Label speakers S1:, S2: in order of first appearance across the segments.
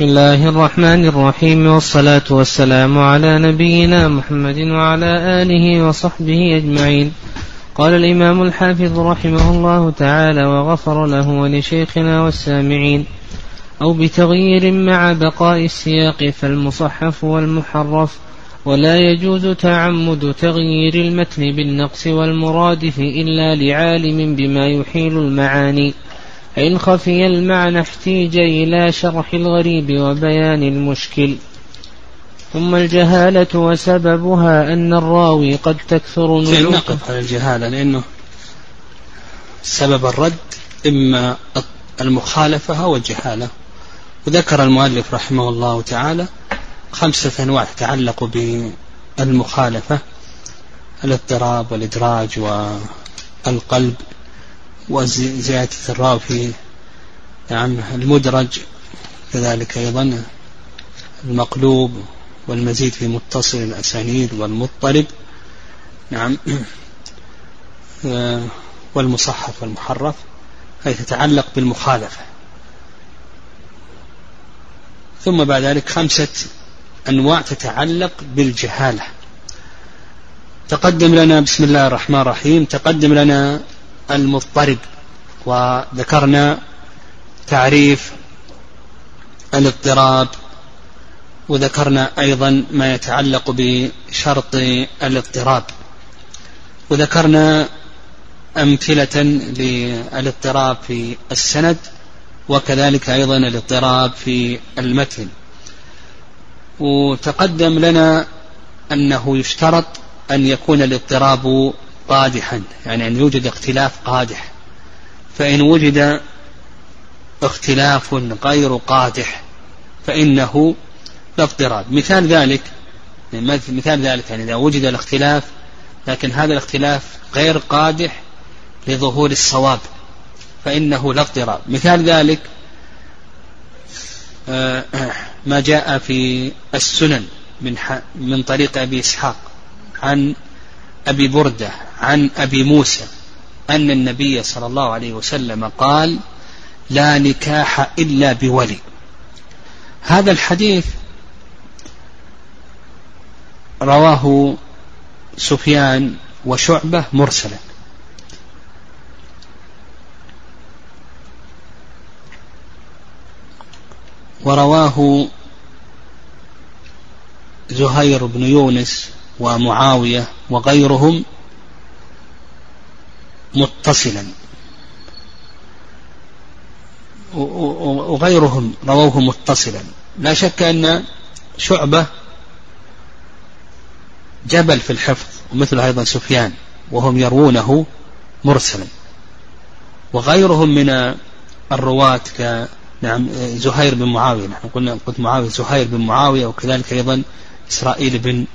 S1: بسم الله الرحمن الرحيم والصلاة والسلام على نبينا محمد وعلى آله وصحبه أجمعين. قال الإمام الحافظ رحمه الله تعالى وغفر له ولشيخنا والسامعين. أو بتغيير مع بقاء السياق فالمصحف والمحرف. ولا يجوز تعمد تغيير المتن بالنقص والمرادف إلا لعالم بما يحيل المعاني. فإن خفي المعنى احتيج إلى شرح الغريب وبيان المشكل. ثم الجهالة وسببها أن الراوي قد تكثر
S2: نقف على الجهالة لأنه سبب الرد إما المخالفة أو الجهالة. وذكر المؤلف رحمه الله تعالى خمسة أنواع تتعلق بالمخالفة الاضطراب والإدراج والقلب. وزيادة الراوي في نعم المدرج كذلك أيضا المقلوب والمزيد في متصل الأسانيد والمضطرب نعم والمصحف والمحرف هي تتعلق بالمخالفة. ثم بعد ذلك خمسة أنواع تتعلق بالجهالة. تقدم لنا بسم الله الرحمن الرحيم تقدم لنا المضطرب. وذكرنا تعريف الاضطراب وذكرنا أيضا ما يتعلق بشرط الاضطراب. وذكرنا أمثلة للاضطراب في السند وكذلك أيضا الاضطراب في المتن. وتقدم لنا أنه يشترط أن يكون الاضطراب قادحا يعني أن يوجد اختلاف قادح. فإن وجد اختلاف غير قادح فإنه اضطراب. مثال ذلك مثال ذلك يعني إذا وجد الاختلاف لكن هذا الاختلاف غير قادح لظهور الصواب فإنه لا اضطراب. مثال ذلك آه، ما جاء في السنن من من طريق أبي إسحاق عن أبي بردة عن أبي موسى أن النبي صلى الله عليه وسلم قال لا نكاح إلا بولي. هذا الحديث رواه سفيان وشعبة مرسلا. ورواه زهير بن يونس ومعاوية وغيرهم متصلا. وغيرهم رووه متصلا. لا شك أن شعبة جبل في الحفظ ومثل أيضا سفيان وهم يروونه مرسلا. وغيرهم من الرواة ك نعم زهير بن معاوية. نحن قلنا قلت معاوية زهير بن معاوية وكذلك أيضا إسرائيل بن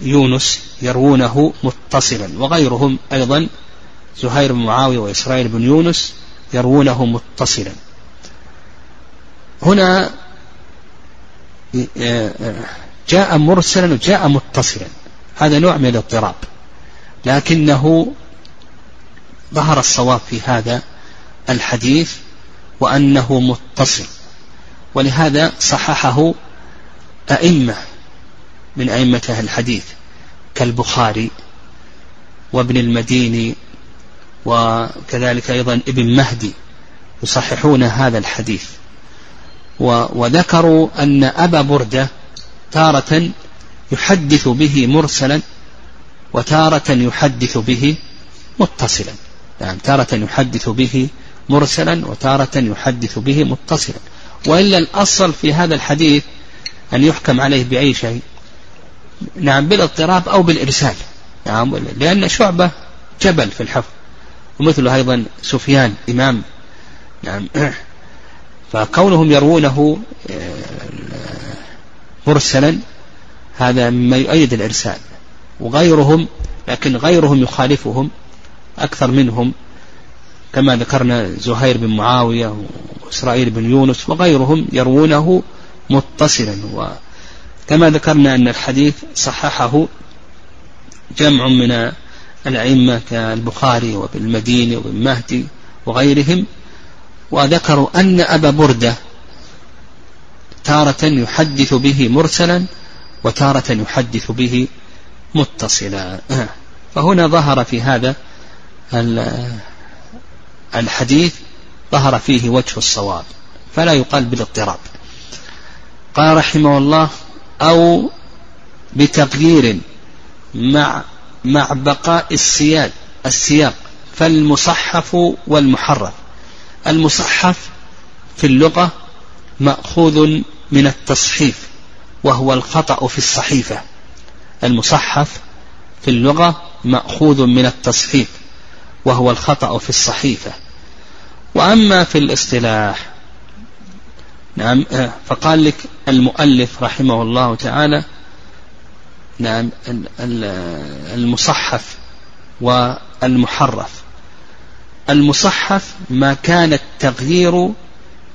S2: يونس يروونه متصلا وغيرهم أيضا زهير بن معاوية وإسرائيل بن يونس يروونه متصلا. هنا آه، آه، جاء مرسلا وجاء متصلا هذا نوع من الاضطراب. لكنه ظهر الصواب في هذا الحديث وأنه متصل. ولهذا صححه أئمة من أئمة أهل الحديث كالبخاري وابن المديني وكذلك أيضا ابن مهدي يصححون هذا الحديث. وذكروا أن أبا بردة تارة يحدث به مرسلا وتارة يحدث به متصلا. يعني تارة يحدث به مرسلا وتارة يحدث به متصلا. وإلا الأصل في هذا الحديث أن يحكم عليه بأي شيء؟ نعم بالاضطراب أو بالإرسال. نعم لأن شعبة جبل في الحفظ ومثله أيضا سفيان إمام. نعم. فكونهم يروونه آه، مرسلا هذا مما يؤيد الإرسال. وغيرهم لكن غيرهم يخالفهم أكثر منهم كما ذكرنا زهير بن معاوية وإسرائيل بن يونس وغيرهم يروونه متصلا وكما ذكرنا أن الحديث صححه جمع من الأئمة كالبخاري وابن المديني وابن مهدي وغيرهم وذكروا أن أبا بردة تارة يحدث به مرسلا وتارة يحدث به متصلا. فهنا ظهر في هذا الحديث ظهر فيه وجه الصواب فلا يقال بالاضطراب. قال رحمه الله أو بتغيير مع مع بقاء السياق السياق فالمصحف والمحرف. المصحف في اللغة مأخوذ من التصحيف وهو الخطأ في الصحيفة. المصحف في اللغة مأخوذ من التصحيف وهو الخطأ في الصحيفة. وأما في الاصطلاح نعم. آه، فقال لك المؤلف رحمه الله تعالى نعم المصحف والمحرف. المصحف ما كان التغيير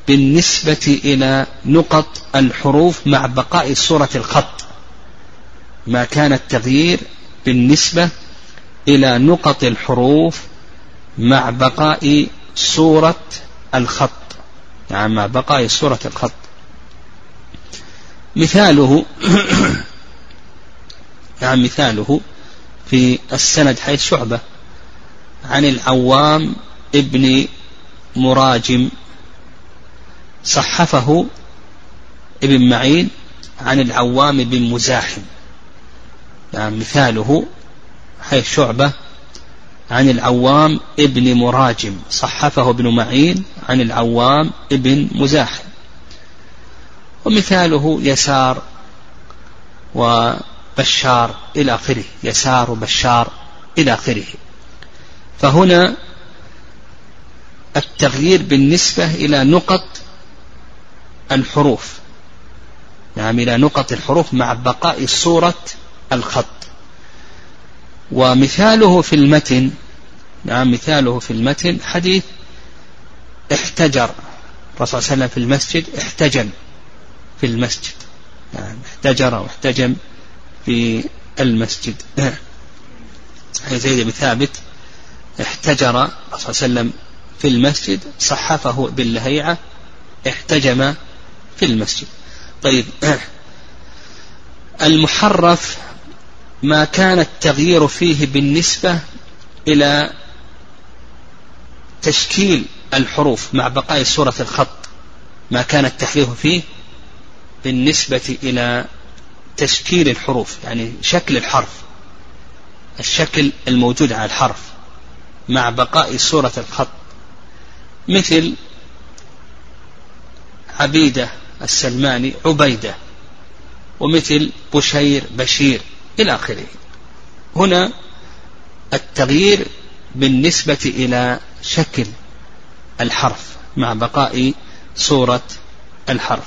S2: بالنسبة إلى نقط الحروف مع بقاء صورة الخط. ما كان التغيير بالنسبة إلى نقط الحروف مع بقاء صورة الخط. يعني مع بقاء صورة الخط. مثاله يعني مثاله في السند حيث شعبة عن العوام ابن مراجم صحفه ابن معين عن العوام بن مزاحم. يعني مثاله حيث شعبة عن العوام ابن مراجم صحفه ابن معين عن العوام ابن مزاحم ومثاله يسار وبشار إلى آخره يسار وبشار إلى آخره. فهنا التغيير بالنسبة إلى نقط الحروف. نعم إلى نقط الحروف مع بقاء صورة الخط. ومثاله في المتن نعم مثاله في المتن حديث احتجر الرسول صلى الله عليه وسلم في المسجد احتجم في المسجد نعم احتجر أو احتجم في المسجد. حيث زيد بن ثابت احتجر الرسول صلى الله عليه وسلم في المسجد صحفه باللهيعة احتجم في المسجد. طيب المحرف ما كان التغيير فيه بالنسبة إلى تشكيل الحروف مع بقاء صورة الخط ما كان التحريف فيه بالنسبة إلى تشكيل الحروف يعني شكل الحرف الشكل الموجود على الحرف مع بقاء صورة الخط. مثل عبيدة السلماني عبيدة ومثل بشير بشير إلى آخره. هنا التغيير بالنسبة إلى شكل الحرف مع بقاء صورة الحرف.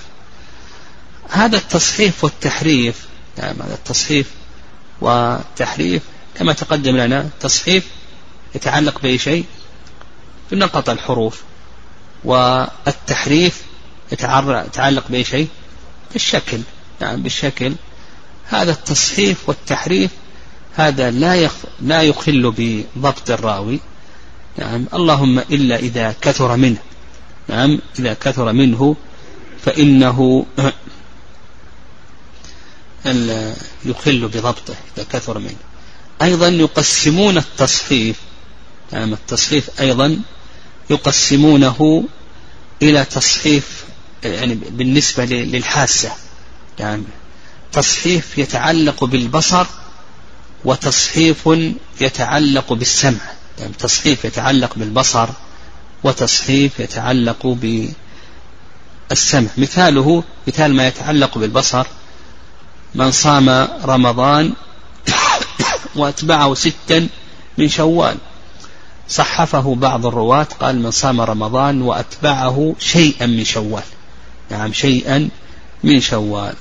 S2: هذا التصحيف والتحريف يعني هذا التصحيف والتحريف كما تقدم لنا تصحيف يتعلق بأي شيء؟ بنقط الحروف. والتحريف يتعلق بأي شيء؟ بالشكل يعني بالشكل هذا التصحيف والتحريف هذا لا لا يخل بضبط الراوي. نعم. اللهم إلا إذا كثر منه. نعم. إذا كثر منه فإنه يخل بضبطه إذا كثر منه. أيضا يقسمون التصحيف. نعم. التصحيف أيضا يقسمونه إلى تصحيف يعني بالنسبة للحاسة. يعني تصحيف يتعلق بالبصر وتصحيف يتعلق بالسمع. يعني تصحيف يتعلق بالبصر وتصحيف يتعلق بالسمع. مثاله مثال ما يتعلق بالبصر من صام رمضان وأتبعه ستا من شوال. صحفه بعض الرواة قال من صام رمضان وأتبعه شيئا من شوال. نعم شيئا من شوال.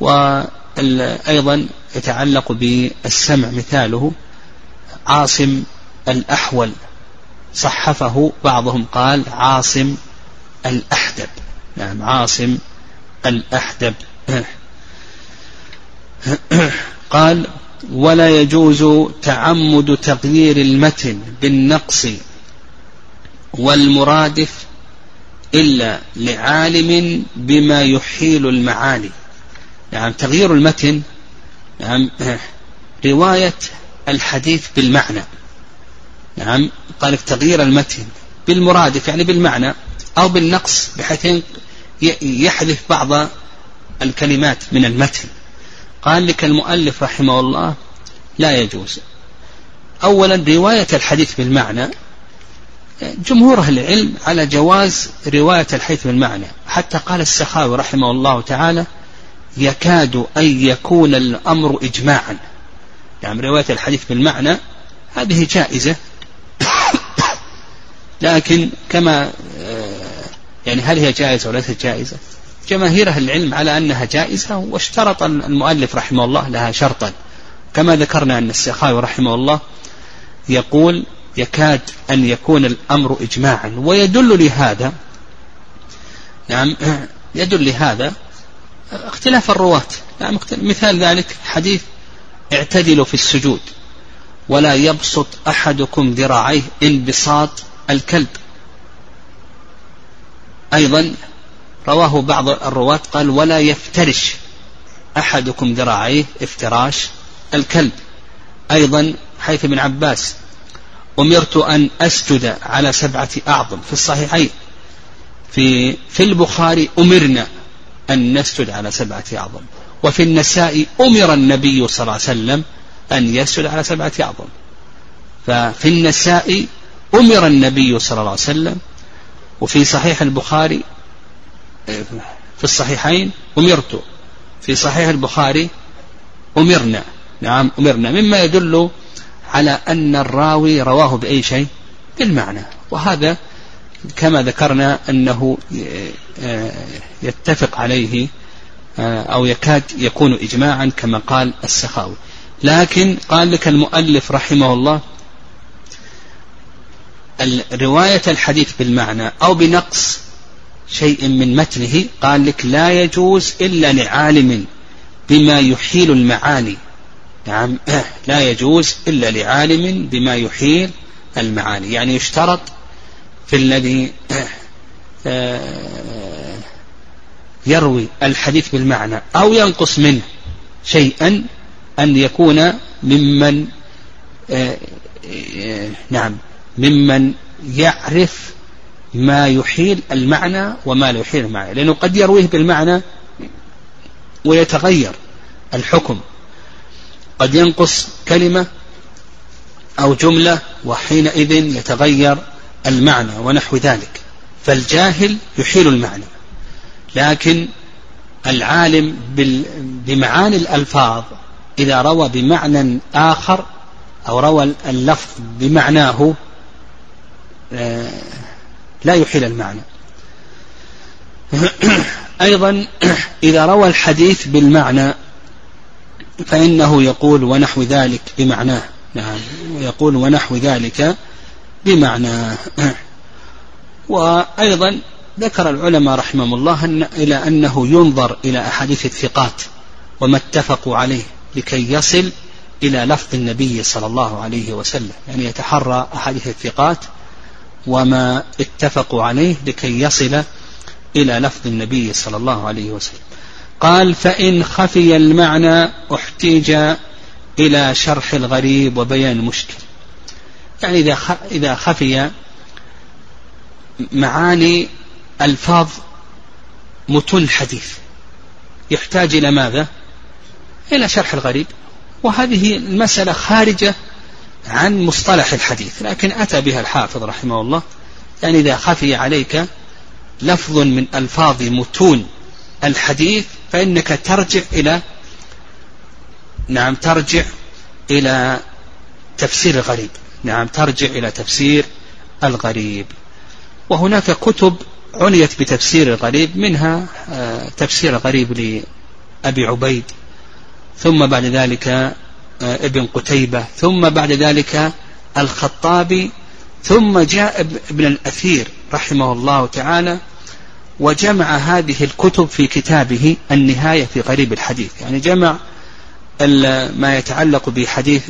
S2: وأيضا يتعلق بالسمع مثاله. عاصم الأحول صحفه بعضهم قال عاصم الأحدب. نعم عاصم الأحدب. قال ولا يجوز تعمد تغيير المتن بالنقص والمرادف إلا لعالم بما يحيل المعاني. نعم تغيير المتن نعم رواية الحديث بالمعنى. نعم قال تغيير المتن بالمرادف يعني بالمعنى أو بالنقص بحيث يحذف بعض الكلمات من المتن. قال لك المؤلف رحمه الله لا يجوز. أولا رواية الحديث بالمعنى جمهور أهل العلم على جواز رواية الحديث بالمعنى. حتى قال السخاوي رحمه الله تعالى يكاد أن يكون الأمر إجماعا. يعني رواية الحديث بالمعنى هذه جائزة. لكن كما يعني هل هي جائزة ولا ليست جائزة؟ جماهير العلم على أنها جائزة واشترط المؤلف رحمه الله لها شرطا. كما ذكرنا أن السخاوي رحمه الله يقول يكاد أن يكون الأمر إجماعا ويدل لهذا. نعم يدل لهذا اختلاف الرواة. مثال ذلك حديث اعتدلوا في السجود ولا يبسط أحدكم ذراعيه انبساط الكلب. أيضا رواه بعض الرواة قال ولا يفترش أحدكم ذراعيه افتراش الكلب. أيضا حيث ابن عباس أمرت أن أسجد على سبعة أعظم في الصحيحين. في في البخاري أمرنا أن نسجد على سبعة أعظم. وفي النساء أمر النبي صلى الله عليه وسلم أن يسجد على سبعة أعظم. ففي النساء أمر النبي صلى الله عليه وسلم وفي صحيح البخاري في الصحيحين أمرت في صحيح البخاري أمرنا. نعم أمرنا. مما يدل على أن الراوي رواه بأي شيء بالمعنى. وهذا كما ذكرنا أنه يتفق عليه أو يكاد يكون إجماعا كما قال السخاوي. لكن قال لك المؤلف رحمه الله رواية الحديث بالمعنى أو بنقص شيء من متنه قال لك لا يجوز إلا لعالم بما يحيل المعاني. نعم لا يجوز إلا لعالم بما يحيل المعاني. يعني يشترط في الذي آه، يروي الحديث بالمعنى أو ينقص منه شيئا أن يكون ممن آه، آه، نعم ممن يعرف ما يحيل المعنى وما لا يحيل المعنى لأنه قد يرويه بالمعنى ويتغير الحكم. قد ينقص كلمة أو جملة وحينئذ يتغير المعنى ونحو ذلك. فالجاهل يحيل المعنى. لكن العالم بمعاني الألفاظ إذا روى بمعنى آخر أو روى اللفظ بمعناه آه، لا يحيل المعنى. أيضا إذا روى الحديث بالمعنى فإنه يقول ونحو ذلك بمعناه. نعم ويقول ونحو ذلك بمعناه وأيضا ذكر العلماء رحمهم الله أن إلى أنه ينظر إلى أحاديث الثقات وما اتفقوا عليه لكي يصل إلى لفظ النبي صلى الله عليه وسلم. يعني يتحرى أحاديث الثقات وما اتفقوا عليه لكي يصل إلى لفظ النبي صلى الله عليه وسلم. قال فإن خفي المعنى احتيج إلى شرح الغريب وبيان المشكل. يعني إذا إذا خفي معاني ألفاظ متون الحديث يحتاج إلى ماذا؟ إلى شرح الغريب. وهذه المسألة خارجة عن مصطلح الحديث. لكن أتى بها الحافظ رحمه الله. يعني إذا خفي عليك لفظ من ألفاظ متون الحديث فإنك ترجع إلى نعم ترجع إلى تفسير الغريب. نعم ترجع إلى تفسير الغريب. وهناك كتب عنيت بتفسير الغريب منها آه، تفسير الغريب لأبي عبيد ثم بعد ذلك آه، ابن قتيبة ثم بعد ذلك الخطابي ثم جاء ابن الأثير رحمه الله تعالى وجمع هذه الكتب في كتابه النهاية في غريب الحديث. يعني جمع ما يتعلق بحديث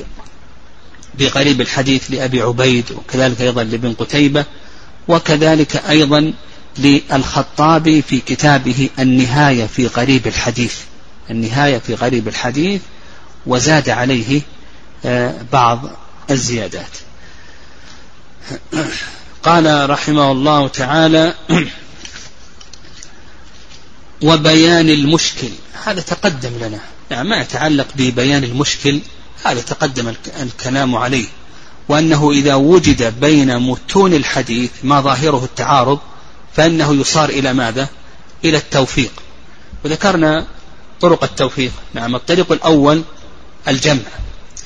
S2: بغريب الحديث لأبي عبيد وكذلك أيضا لابن قتيبة وكذلك أيضا للخطابي في كتابه النهاية في غريب الحديث. النهاية في غريب الحديث وزاد عليه آه، بعض الزيادات. قال رحمه الله تعالى وبيان المشكل. هذا تقدم لنا. يعني ما يتعلق ببيان المشكل هذا تقدم الكلام عليه. وأنه إذا وجد بين متون الحديث ما ظاهره التعارض فإنه يصار إلى ماذا؟ إلى التوفيق. وذكرنا طرق التوفيق. نعم الطريق الأول الجمع.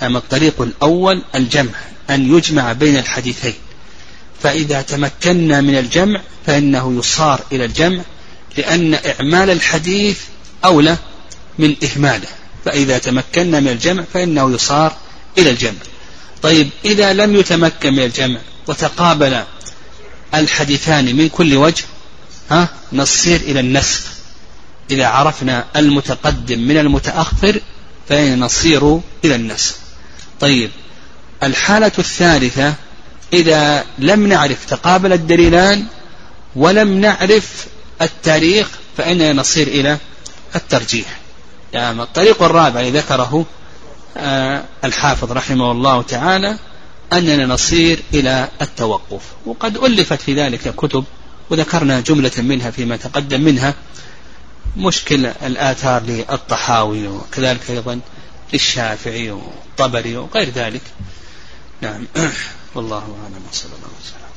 S2: نعم الطريق الأول الجمع أن يجمع بين الحديثين. فإذا تمكنا من الجمع فإنه يصار إلى الجمع لأن إعمال الحديث أولى من إهماله. فإذا تمكنا من الجمع فإنه يصار إلى الجمع. طيب إذا لم يتمكن من الجمع وتقابل الحديثان من كل وجه ها نصير إلى النسخ. إذا عرفنا المتقدم من المتأخر فإن نصير إلى النسخ. طيب الحالة الثالثة إذا لم نعرف تقابل الدليلان ولم نعرف التاريخ فإننا نصير إلى الترجيح. يعني الطريق الرابع الذي ذكره آه، الحافظ رحمه الله تعالى أننا نصير إلى التوقف. وقد ألفت في ذلك كتب وذكرنا جملة منها فيما تقدم منها مشكل الآثار للطحاوي وكذلك أيضا للشافعي والطبري وغير ذلك. نعم. والله أعلم. وصلى الله وسلم.